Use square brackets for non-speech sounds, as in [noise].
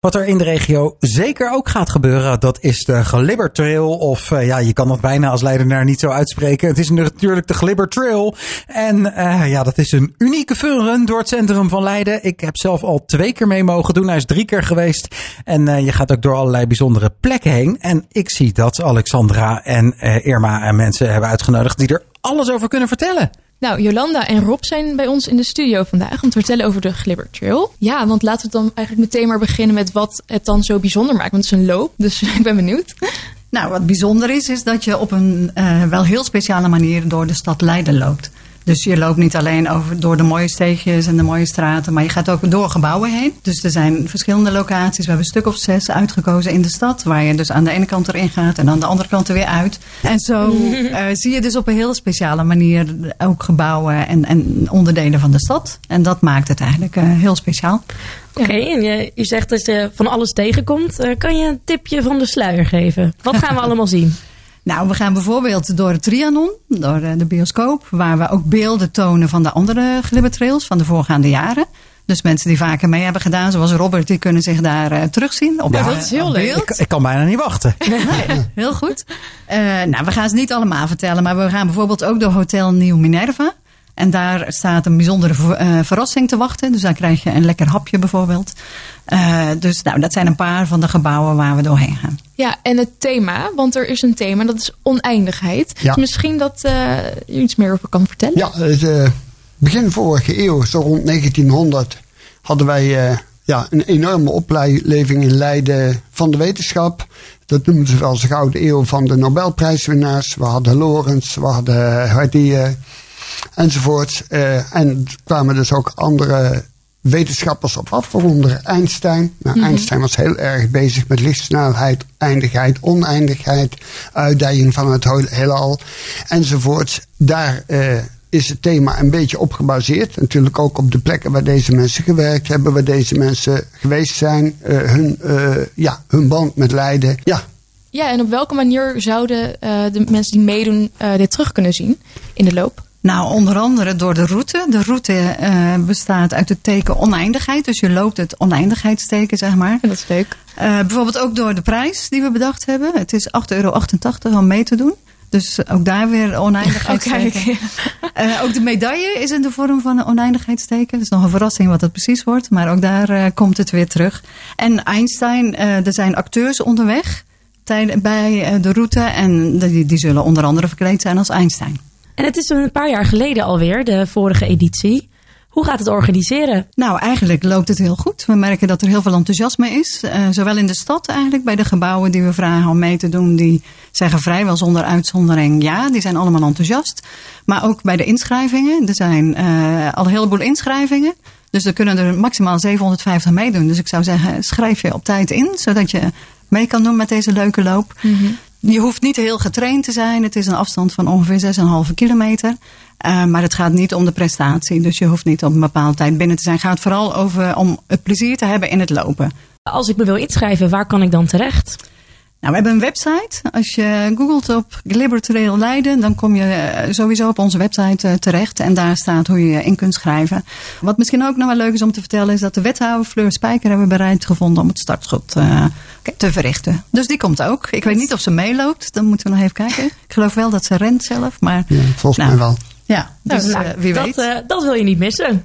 Wat er in de regio zeker ook gaat gebeuren, dat is de Glibber Trail. Of uh, ja, je kan dat bijna als Leidenaar niet zo uitspreken. Het is natuurlijk de Glibber Trail. En uh, ja, dat is een unieke funrun door het centrum van Leiden. Ik heb zelf al twee keer mee mogen doen. Hij is drie keer geweest. En uh, je gaat ook door allerlei bijzondere plekken heen. En ik zie dat Alexandra en Irma en mensen hebben uitgenodigd die er alles over kunnen vertellen. Nou, Jolanda en Rob zijn bij ons in de studio vandaag om te vertellen over de Glibber Trail. Ja, want laten we dan eigenlijk meteen maar beginnen met wat het dan zo bijzonder maakt. Want het is een loop, dus [laughs] ik ben benieuwd. Nou, wat bijzonder is, is dat je op een uh, wel heel speciale manier door de stad Leiden loopt. Dus je loopt niet alleen over, door de mooie steegjes en de mooie straten, maar je gaat ook door gebouwen heen. Dus er zijn verschillende locaties. We hebben een stuk of zes uitgekozen in de stad, waar je dus aan de ene kant erin gaat en aan de andere kant er weer uit. En zo uh, [laughs] zie je dus op een heel speciale manier ook gebouwen en, en onderdelen van de stad. En dat maakt het eigenlijk uh, heel speciaal. Oké, okay, en je, je zegt dat je van alles tegenkomt. Uh, kan je een tipje van de sluier geven? Wat gaan we [laughs] allemaal zien? Nou, we gaan bijvoorbeeld door het Trianon, door de bioscoop, waar we ook beelden tonen van de andere glibbertrails van de voorgaande jaren. Dus mensen die vaker mee hebben gedaan, zoals Robert, die kunnen zich daar uh, terugzien. Op, ja, dat is heel leuk. Ik, ik, kan bijna niet wachten. [laughs] nee, heel goed. Uh, nou, we gaan ze niet allemaal vertellen, maar we gaan bijvoorbeeld ook door Hotel Nieuw Minerva. En daar staat een bijzondere uh, verrassing te wachten. Dus daar krijg je een lekker hapje bijvoorbeeld. Uh, dus nou, dat zijn een paar van de gebouwen waar we doorheen gaan. Ja, en het thema, want er is een thema, dat is oneindigheid. Ja. Dus misschien dat uh, je iets meer over kan vertellen. Ja, het, begin vorige eeuw, zo rond 1900, hadden wij ja, een enorme opleving in Leiden van de wetenschap. Dat noemen ze wel de gouden eeuw van de Nobelprijswinnaars. We hadden Lorenz, we hadden Hardy enzovoort. Uh, en kwamen dus ook andere wetenschappers op af, waaronder Einstein. Nou, mm -hmm. Einstein was heel erg bezig met lichtsnelheid, eindigheid, oneindigheid, uitdijing van het heelal enzovoort. Daar uh, is het thema een beetje op gebaseerd. Natuurlijk ook op de plekken waar deze mensen gewerkt hebben, waar deze mensen geweest zijn, uh, hun, ja, hun band met Leiden. Ja. ja, en op welke manier zouden de mensen die meedoen dit terug kunnen zien in de loop? Nou, onder andere door de route. De route uh, bestaat uit het teken oneindigheid. Dus je loopt het oneindigheidsteken, zeg maar. Dat is leuk. Uh, bijvoorbeeld ook door de prijs die we bedacht hebben. Het is 8,88 euro om mee te doen. Dus ook daar weer oneindigheidsteken. [laughs] Uh, ook de medaille is in de vorm van een oneindigheidsteken. Dat is nog een verrassing wat het precies wordt. Maar ook daar komt het weer terug. En Einstein, er zijn acteurs onderweg bij de route. En die, die zullen onder andere verkleed zijn als Einstein. En het is een paar jaar geleden alweer, de vorige editie. Hoe gaat het organiseren? Nou, eigenlijk loopt het heel goed. We merken dat er heel veel enthousiasme is. Uh, zowel in de stad eigenlijk, bij de gebouwen die we vragen om mee te doen. Die zeggen vrijwel zonder uitzondering ja, die zijn allemaal enthousiast. Maar ook bij de inschrijvingen. Er zijn uh, al een heleboel inschrijvingen. Dus er kunnen er maximaal 750 meedoen. Dus ik zou zeggen, schrijf je op tijd in, zodat je mee kan doen met deze leuke loop. Mm -hmm. Je hoeft niet heel getraind te zijn. Het is een afstand van ongeveer 6,5 kilometer. Uh, maar het gaat niet om de prestatie. Dus je hoeft niet op een bepaalde tijd binnen te zijn. Het gaat vooral over om het plezier te hebben in het lopen. Als ik me wil inschrijven, waar kan ik dan terecht? Nou, we hebben een website. Als je googelt op Glibber Trail Leiden, dan kom je sowieso op onze website terecht. En daar staat hoe je je in kunt schrijven. Wat misschien ook nog wel leuk is om te vertellen, is dat de wethouder Fleur Spijker hebben bereid gevonden om het startschot uh, te verrichten. Dus die komt ook. Ik weet niet of ze meeloopt. Dan moeten we nog even kijken. Ik geloof wel dat ze rent zelf. Maar, ja, volgens nou, mij wel. Ja, dus nou, uh, wie dat, weet. Uh, dat wil je niet missen.